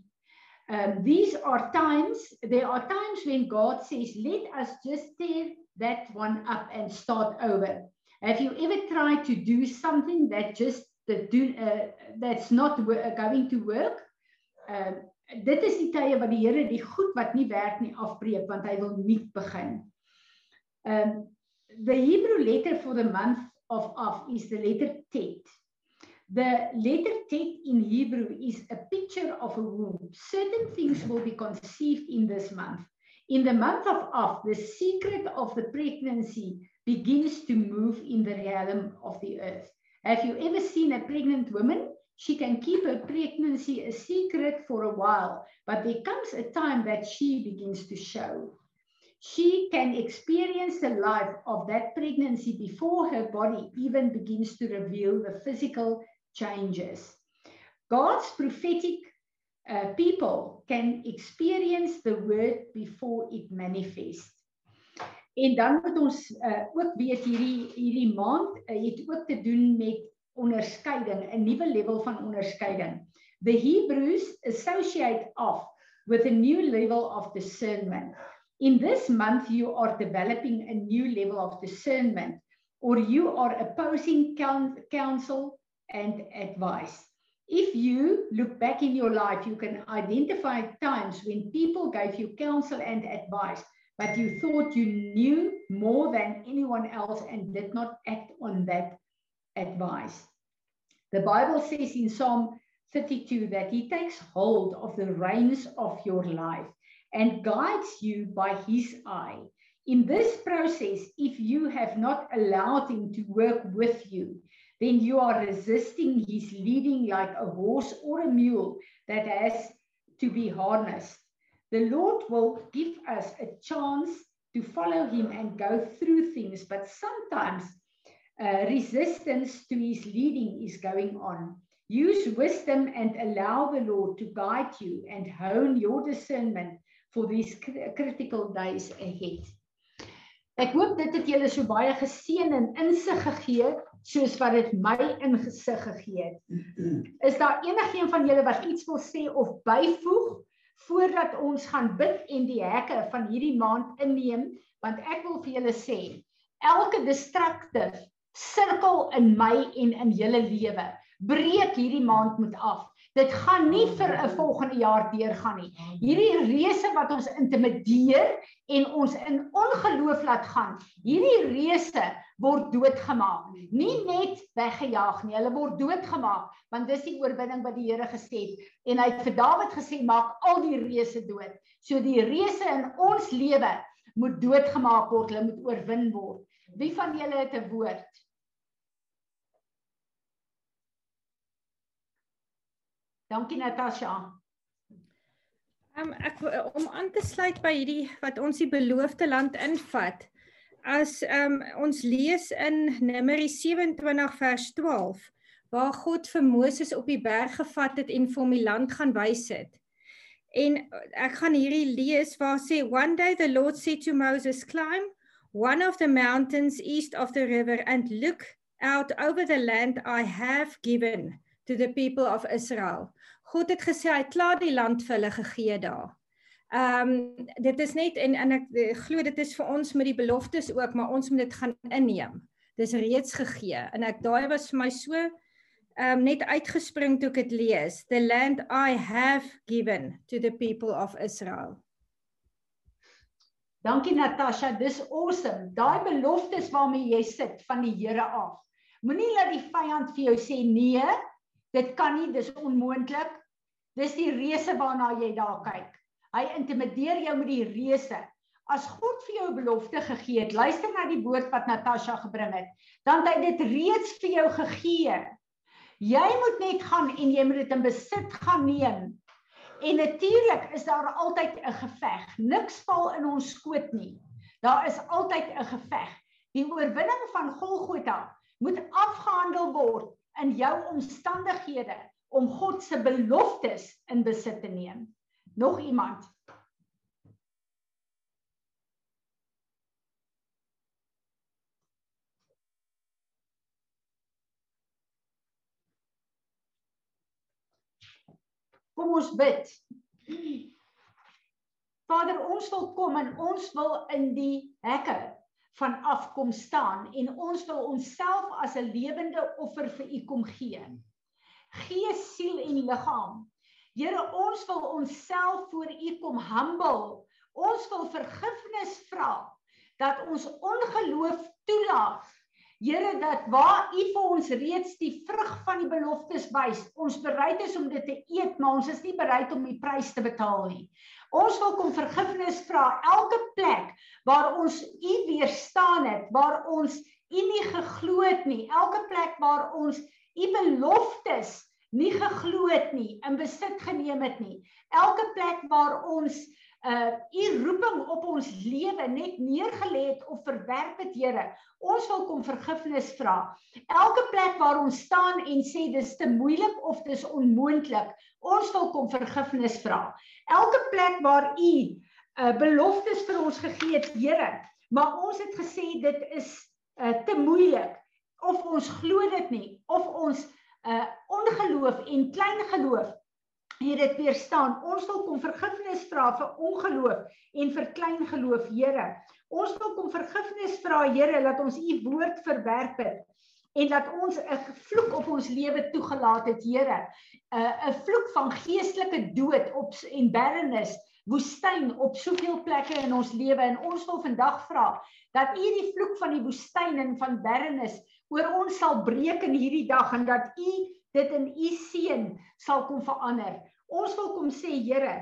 Speaker 2: Um these are times there are times when God says let us just tear that one up and start over. Have you ever tried to do something that just that do uh, that's not going to work? Uh, dit is die tye wat die Here die goed wat nie werk nie afbreek want hy wil nuut begin. Um the Hebrew letter for the month of Av is the letter Tet. The letter Tet in Hebrew is a picture of a womb. Certain things will be conceived in this month. In the month of Av, the secret of the pregnancy begins to move in the realm of the earth. Have you ever seen a pregnant woman? She can keep her pregnancy a secret for a while, but there comes a time that she begins to show. She can experience the life of that pregnancy before her body even begins to reveal the physical changes. God's prophetic uh, people can experience the word before it manifests. En dan moet ons uh, ook weet hierdie hierdie maand uh, het ook te doen met onderskeiding, 'n nuwe level van onderskeiding. The Hebrews associate off with a new level of discernment. In this month you are developing a new level of discernment or you are opposing counsel and advice. If you look back in your life, you can identify times when people gave you counsel and advice, but you thought you knew more than anyone else and did not act on that advice. The Bible says in Psalm 32 that He takes hold of the reins of your life and guides you by His eye. In this process, if you have not allowed Him to work with you, then you are resisting His leading like a horse or a mule that has to be harnessed. The Lord will give us a chance to follow Him and go through things, but sometimes uh, resistance to his leading is going on. Use wisdom and allow the Lord to guide you and hone your discernment for these critical days ahead. Ek hoop dit het julle so baie geseën en insig gegee soos wat dit my ingesig gegee het. Is daar enigiemand van julle wat iets wil sê of byvoeg voordat ons gaan bid en die hekke van hierdie maand inneem want ek wil vir julle sê elke distrakte sirkel in my en in julle lewe. Breek hierdie maand moet af. Dit gaan nie vir 'n volgende jaar deurgaan nie. Hierdie reëse wat ons intimideer en ons in ongeloof laat gaan. Hierdie reëse word doodgemaak. Nie net weggejaag nie, hulle word doodgemaak want dis die oorwinning wat die Here gesê het en hy het vir Dawid gesê maak al die reëse dood. So die reëse in ons lewe moet doodgemaak word, hulle moet oorwin word. Wie van julle het 'n woord? Dankie Natasha.
Speaker 6: Um, ek om aan te sluit by hierdie wat ons die beloofde land invat. As um, ons lees in Numeri 27 vers 12 waar God vir Moses op die berg gevat het en vir hom die land gaan wys het. En ek gaan hierdie lees waar sê one day the Lord said to Moses climb one of the mountains east of the river and look out over the land I have given to the people of Israel. God het gesê hy het klaar die land vir hulle gegee daar. Ehm um, dit is net en en ek glo dit is vir ons met die beloftes ook, maar ons moet dit gaan inneem. Dis reeds gegee en ek daai was vir my so ehm um, net uitgespring toe ek dit lees. The land I have given to the people of Israel.
Speaker 2: Dankie Natasha, dis awesome. Daai beloftes waarmee jy sit van die Here af. Moenie laat die vyand vir jou sê nee, dit kan nie, dis onmoontlik. Dis die reëse waarna jy daar kyk. Hy intimideer jou met die reëse. As God vir jou 'n belofte gegee het, luister na die woord wat Natasha gebring het, dan het hy dit reeds vir jou gegee. Jy moet net gaan en jy moet dit in besit gaan neem. En natuurlik is daar altyd 'n geveg. Niks val in ons skoot nie. Daar is altyd 'n geveg. Die oorwinning van Golgotha moet afgehandel word in jou omstandighede om God se beloftes in besit te neem. Nog iemand? Kom ons bid. Vader, ons wil kom en ons wil in die hekke van afkom staan en ons wil onsself as 'n lewende offer vir U kom gee. Gees, siel en liggaam. Here, ons wil onsself voor U kom humble. Ons wil vergifnis vra dat ons ongeloof toelaat Here dat waar U vir ons reeds die vrug van die beloftes wys, ons bereid is om dit te eet, maar ons is nie bereid om die prys te betaal nie. Ons wil kom vergifnis vra elke plek waar ons U weerstaan het, waar ons U nie geglo het nie, elke plek waar ons U beloftes nie geglo het nie, in besit geneem het nie. Elke plek waar ons uh u roeping op ons lewe net neergelê het of verwerp het Here. Ons wil kom vergifnis vra. Elke plek waar ons staan en sê dis te moeilik of dis onmoontlik, ons wil kom vergifnis vra. Elke plek waar u uh beloftes vir ons gegee het, Here, maar ons het gesê dit is uh te moeilik of ons glo dit nie of ons uh ongeloof en klein geloof hier dit weer staan. Ons wil kom vergifnis vra vir ongeloof en vir klein geloof, Here. Ons wil kom vergifnis vra, Here, dat ons u woord verwerp het en dat ons 'n vloek op ons lewe toegelaat het, Here. 'n 'n vloek van geestelike dood op en barrenness, woestyn op soveel plekke in ons lewe en ons wil vandag vra dat u die vloek van die woestyn en van barrenness oor ons sal breek in hierdie dag en dat u dit in u seën sal kom verander. Ons wil kom sê Here,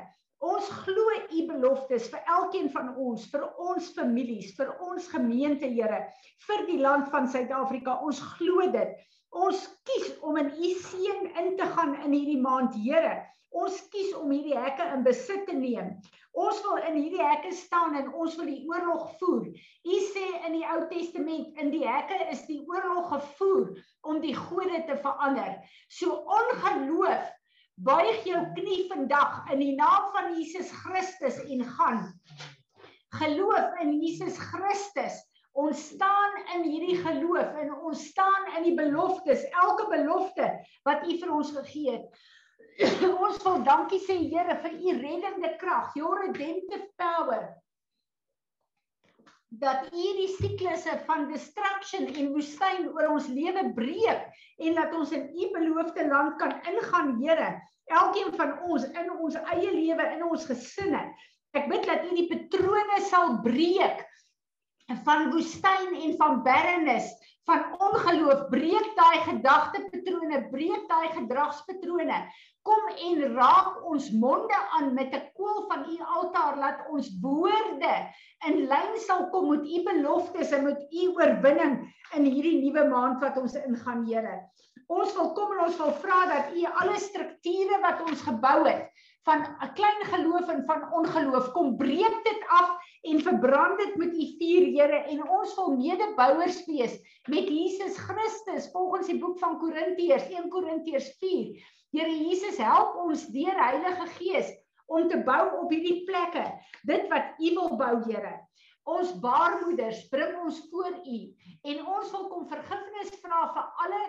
Speaker 2: ons glo u beloftes vir elkeen van ons, vir ons families, vir ons gemeente Here, vir die land van Suid-Afrika. Ons glo dit. Ons kies om in u seën in te gaan in hierdie maand, Here. Ons kies om hierdie hekke in besit te neem. Ons wil in hierdie hekke staan en ons wil die oorlog voer. U sê in die Ou Testament in die hekke is die oorlog gevoer om die gode te verander. So ongeloof buig jou knie vandag in die naam van Jesus Christus en gaan. Geloof in Jesus Christus. Ons staan in hierdie geloof en ons staan in die beloftes, elke belofte wat U vir ons gegee het. <laughs> ons wil dankie sê Here vir U reddende krag, your redemptive power. Dat U die siklusse van destruction en woestyn oor ons lewe breek en dat ons in U beloofde land kan ingaan, Here. Elkeen van ons in ons eie lewe, in ons gesinne. Ek bid dat U die patrone sal breek van woestyn en van barrenness, van ongeloof, breek daai gedagtepatrone, breek daai gedragspatrone. Kom en raak ons monde aan met 'n koel van U altaar, laat ons woorde in lyn sal kom met U beloftes en met U oorwinning in hierdie nuwe maand wat ons ingaan, Here. Ons wil kom en ons wil vra dat U alle strukture wat ons gebou het van 'n klein geloof en van ongeloof. Kom breek dit af en verbrand dit met U vuur Here en ons wil medebouers wees met Jesus Christus volgens die boek van Korintiërs 1 Korintiërs 4 Here Jesus help ons deur Heilige Gees om te bou op hierdie plekke. Dit wat U wil bou Here. Ons baarmoeders bring ons voor U. En ons wil kom vergifnis vra vir alle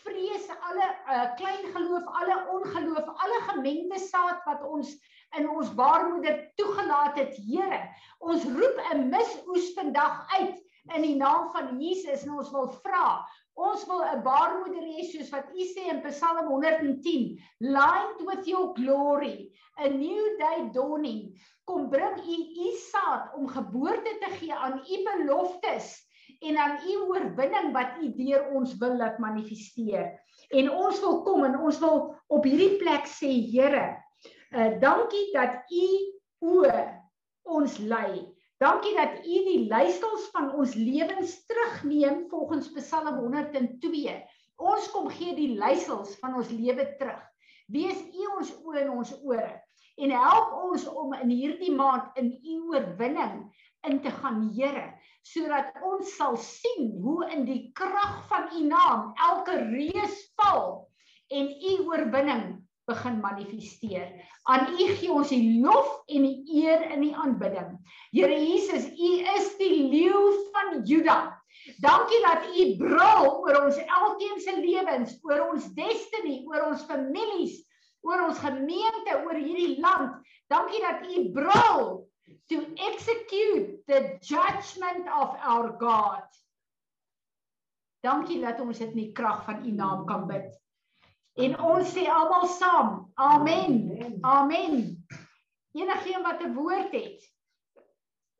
Speaker 2: vrees, alle uh, klein geloof, alle ongeloof, alle gemengde saad wat ons in ons baarmoeder toegelaat het, Here. Ons roep 'n misoes vandag uit in die naam van Jesus en ons wil vra, ons wil 'n baarmoeder hê soos wat U sê in Psalm 110, lined with your glory, a new day dawning. Kom bring U U saad om geboorte te gee aan U beloftes en aan u oorwinning wat u deur ons wil laat manifesteer. En ons wil kom en ons wil op hierdie plek sê Here, uh dankie dat u o ons lei. Dankie dat u die leiersels van ons lewens terugneem volgens Psalm 102. Ons kom gee die leiersels van ons lewe terug. Wees u ons oë en ons ore en help ons om in hierdie maand in u oorwinning in te gaan, Here sodat ons sal sien hoe in die krag van u naam elke reus val en u oorwinning begin manifesteer. Aan u gee ons die lof en die eer in die aanbidding. Here Jesus, u is die leeu van Juda. Dankie dat u brul oor ons elkeen se lewens, oor ons destiny, oor ons families, oor ons gemeente, oor hierdie land. Dankie dat U brul to execute the judgment of our God. Dankie dat ons dit in die krag van U naam kan bid. En ons sê almal saam. Amen. Amen. Enigeen wat 'n woord het,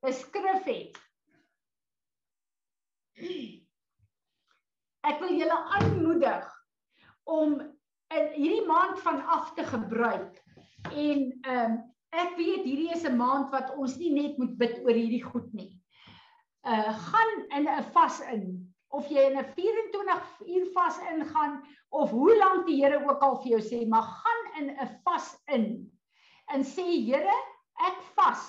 Speaker 2: 'n skrif het. Ek wil julle aanmoedig om in hierdie maand van af te gebruik. En ehm um, ek weet hierdie is 'n maand wat ons nie net moet bid oor hierdie goed nie. Uh gaan in 'n vas in of jy in 'n 24 uur vas ingaan of hoe lank die Here ook al vir jou sê, maar gaan in 'n vas in en sê Here, ek vas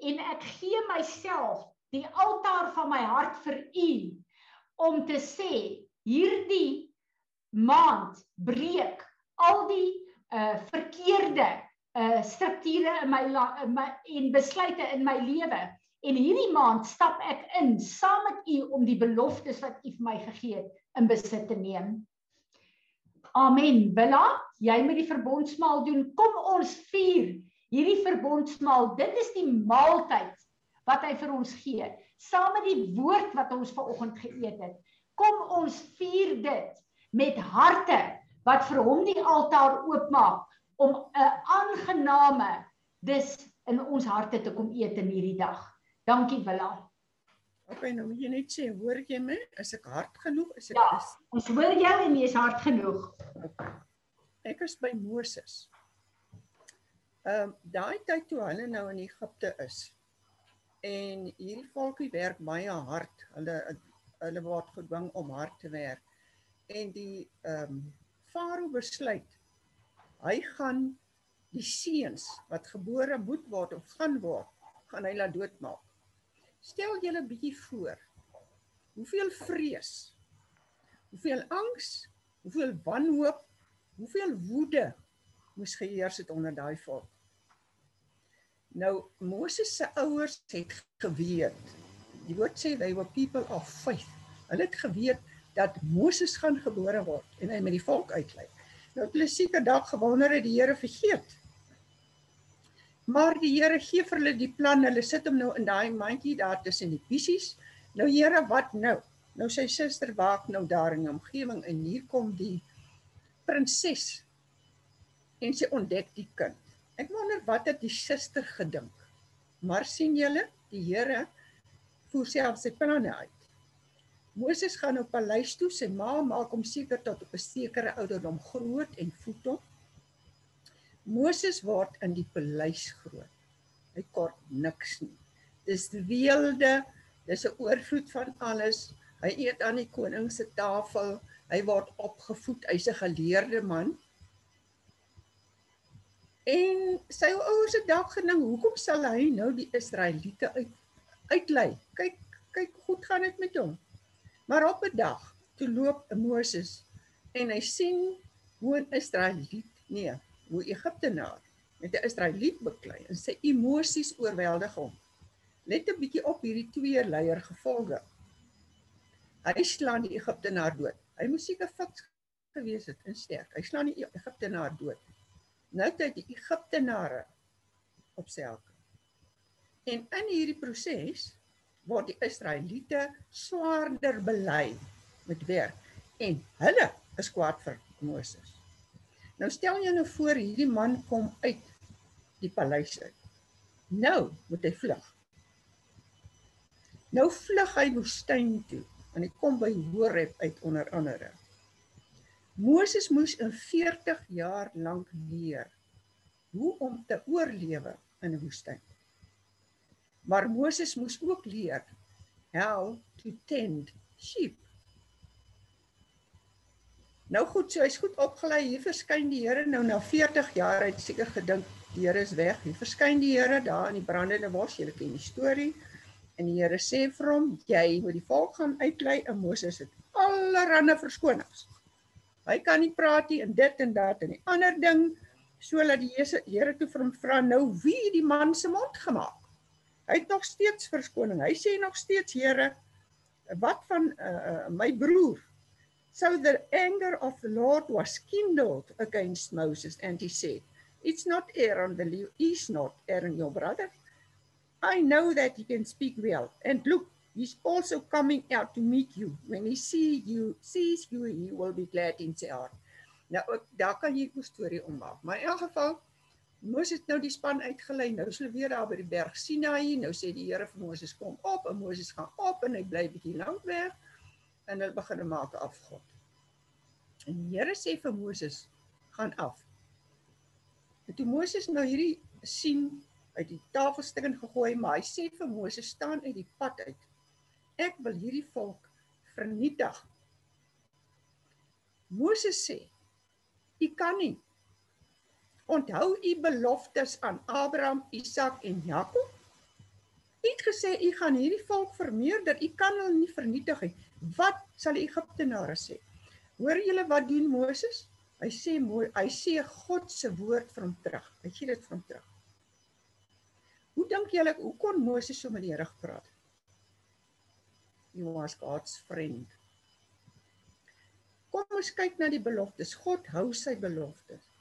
Speaker 2: en ek gee myself die altaar van my hart vir U om te sê hierdie maand breek al die uh verkeerde uh strukture in my, my en besluite in my lewe en hierdie maand stap ek in saam met u om die beloftes wat u vir my gegee het in besit te neem. Amen. Bella, jy moet die verbondsmaal doen. Kom ons vier hierdie verbondsmaal. Dit is die maaltyd wat hy vir ons gee, saam met die woord wat ons vanoggend geëet het. Kom ons vier dit met harte wat vir hom die altaar oopmaak om 'n aangename dis in ons harte te kom eet in hierdie dag. Dankie Willa.
Speaker 7: OK, nou moet jy net sê, hoor jy my? Is ek hard genoeg? Is ek
Speaker 2: Ja,
Speaker 7: is
Speaker 2: ons hoor jou en jy is hard genoeg.
Speaker 7: ek is by Moses. Ehm um, daai tyd toe hulle nou in Egipte is en hierdie volkie werk baie hard. Hulle hulle word gedwing om hard te werk. En die ehm um, Farao besluit hy gaan die seuns wat gebore moet word of gaan word, gaan hy laat doodmaak. Stel julle 'n bietjie voor. Hoeveel vrees, hoeveel angs, hoeveel wanhoop, hoeveel woede moes geheers het onder daai volk. Nou Moses se ouers het geweet. Die woord sê they were people of faith. Hulle het geweet dat Moses gaan gebore word en hy met die volk uitlei. Nou hulle seker dalk gewonder het die Here vergeet. Maar die Here gee vir hulle die plan. Hulle sit hom nou in daai mandjie daar tussen die pissies. Nou Here, wat nou? Nou sy suster waak nou daar in die omgewing en hier kom die prinses en sy ontdek die kind. Ek wonder wat het die suster gedink. Maar sien julle, die Here voer self sy planne uit. Moses gaan op paleis toe, sy ma maak hom seker tot op 'n sekere ouderdom groot en voed hom. Moses word in die paleis groot. Hy kort niks nie. Dis weelde, dis 'n oorvloed van alles. Hy eet aan die koning se tafel. Hy word opgevoed. Hy's 'n geleerde man. En sy ouers het dalk gedink, hoekom sal hy nou die Israeliete uit uitlei? Kyk, kyk goed gaan dit met hom. Maar op 'n dag, toe loop Moses en hy sien hoe 'n Israeliet, nee, hoe Egiptenaar met 'n Israeliet beklei en sy emosies oorweldig hom. Let 'n bietjie op hierdie twee leier gevolge. Hy slaan die Egiptenaar dood. Hy moes seker fiks gewees het en sterk. Hy slaan die Egiptenaar dood. Nou het die Egiptenare op sy hak. En in hierdie proses word die Israeliete swaarder belei met werk en hulle is kwaad vir Moses. Nou stel jy nou voor hierdie man kom uit die paleis uit. Nou moet hy vlug. Nou vlug hy woestyn toe en hy kom by Horeb uit onder andere. Moses moes in 40 jaar lank leer hoe om te oorlewe in 'n woestyn. Maar Moses moes ook leer how to tend sheep. Nou goed, so hy's goed opgelei. Hier verskyn die Here nou na 40 jaar. Hy het seker gedink die Here is weg. Hier verskyn die Here daar in die brandende bos. Julle ken die storie. En die Here sê vir hom: "Jy moet die volk gaan uitlei." En Moses het allerlei verskonings. Hy kan nie praat nie en dit en dat en die ander ding sodat die Here toe vir hom vra nou wie die man se mond gemaak? Hy het nog steeds verskoning. Hy sê nog steeds Here, wat van uh, my broer? So the anger of the Lord was kindled against Moses, and he said, It's not Aaron, the he's not Aaron, your brother. I know that he can speak well. And look, he's also coming out to meet you. When he see you, sees you, he will be glad in sy hart. Nou ook daar kan jy 'n storie ommaak. Maar in elk geval Moses nou die span uitgelei. Nou is hulle weer daar by die berg Sinaï. Nou sê die Here vir Moses kom op en Moses gaan op en hy bly bietjie lank weg en hulle begin maak afgod. En die Here sê vir Moses gaan af. En toe Moses nou hierdie sien uit die tafelstukken gegooi, maar hy sê vir Moses staan uit die pad uit. Ek wil hierdie volk vernietig. Moses sê: "U kan nie. Onthou u beloftes aan Abraham, Isak en Jakob. U het gesê u gaan hierdie volk vermeerder. U kan hulle nie vernietig nie. Wat sal die Egiptenare sê? Hoor julle wat doen Moses? Hy sê hy sê God se woord vir hom terug. Hy gee dit hom terug. Hoe dink julle hoe kon Moses so met die Here gepraat? He was God's friend. Kom ons kyk na die beloftes. God hou sy beloftes.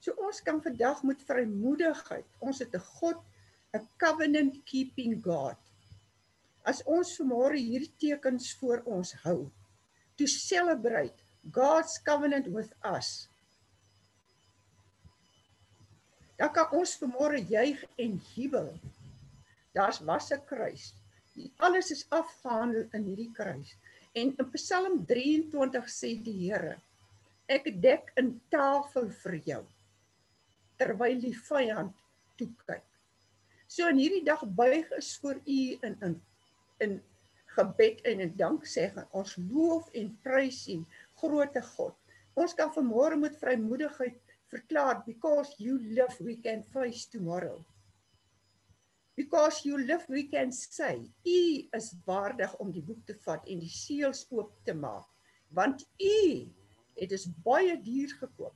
Speaker 7: So ons kan vandag met vrymoedigheid, ons het 'n God, 'n covenant keeping God. As ons vanmôre hierdie tekens voor ons hou, to celebrate God's covenant with us. Dan kan ons vanmôre juig en jubel. Daar's was 'n kruis. Alles is afgehandel in hierdie kruis. En in Psalm 23 sê die Here: Ek dek 'n tafel vir jou terwyl die vyand toe kyk. So in hierdie dag buig is voor u in in in gebed en in danksegging. Ons loof en prys u grootte God. Ons kan vanmôre met vrymoedigheid verklaar because you live we can face tomorrow. Because you live we can say u is waardig om die boek te vat en die seels oop te maak want u het is baie duur gekoop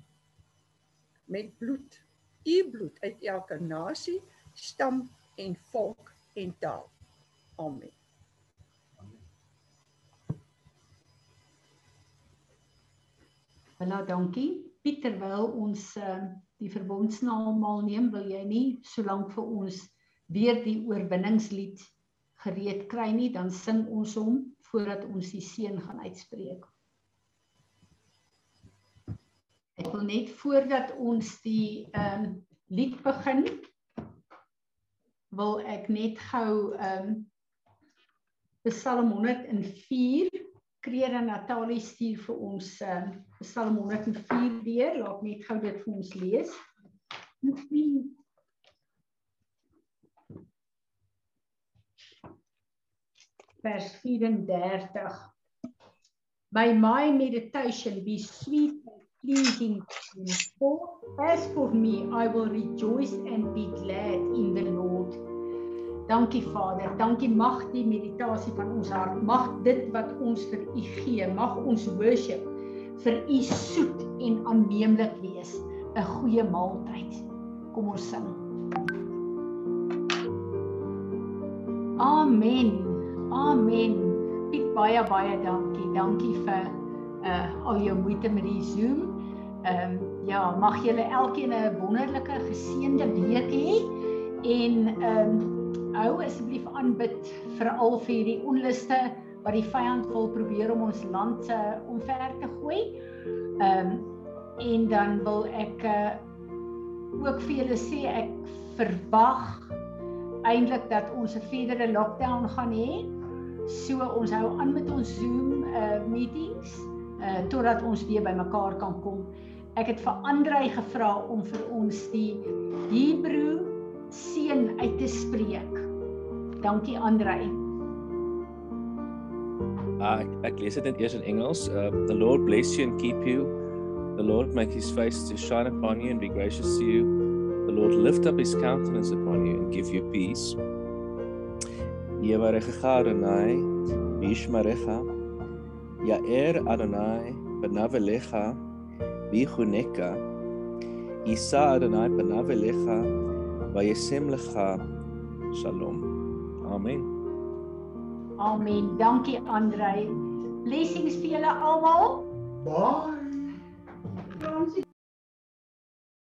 Speaker 7: met bloed u bloed uit elke nasie stam en volk en taal amen
Speaker 2: Hallo, dankie. Pieter, terwyl ons uh, die verbondsnaalmaal neem, wil jy nie solank vir ons weer die oorwinningslied gereed kry nie, dan sing ons hom voordat ons die seën gaan uitspreek. Ek wil net voordat ons die ehm um, lied begin wil ek net gou ehm um, Psalm 104 Krede Natalie stuur vir ons uh, Psalm 104 weer. Laat net gou dit vir ons lees. Vers 34. By my meditation be sweet pleasing to me. As for me, I will rejoice and be glad in the Lord. Dankie Vader, dankie mag die meditasie van ons hart, mag dit wat ons vir U gee, mag ons worship vir U soet en aanneemlik wees, 'n goeie maaltyd. Kom ons sing. Amen. Amen. Piet baie baie dankie. Dankie vir uh al jou moeite met die Zoom. Ehm um, ja, mag julle elkeen 'n wonderlike geseënde week hê en ehm um, hou asseblief aanbid vir al vir hierdie onluste wat die vyand wil probeer om ons land uh, omver te gooi. Ehm um, en dan wil ek uh, ook vir julle sê ek verwag eintlik dat ons 'n verdere lockdown gaan hê. So ons hou aan met ons Zoom uh, meetings uh, totdat ons weer bymekaar kan kom. Ek het vir Andrei gevra om vir ons die Hebreë seën uit te spreek. Dankie Andrei.
Speaker 5: Ah, ek, ek lees dit net eers in Engels. Uh, the Lord bless you and keep you. The Lord make his face to shine upon you and be gracious to you. The Lord lift up his countenance upon you and give you peace. Yevarecha Adonai, Bishmarecha, Yaer Adonai, Benavelecha, Bichuneka, Isa Adonai Benavelecha, Vayesem Lecha, Shalom. Amen.
Speaker 2: Amen. Dankie Andrei. Blessings vir julle almal.
Speaker 8: baie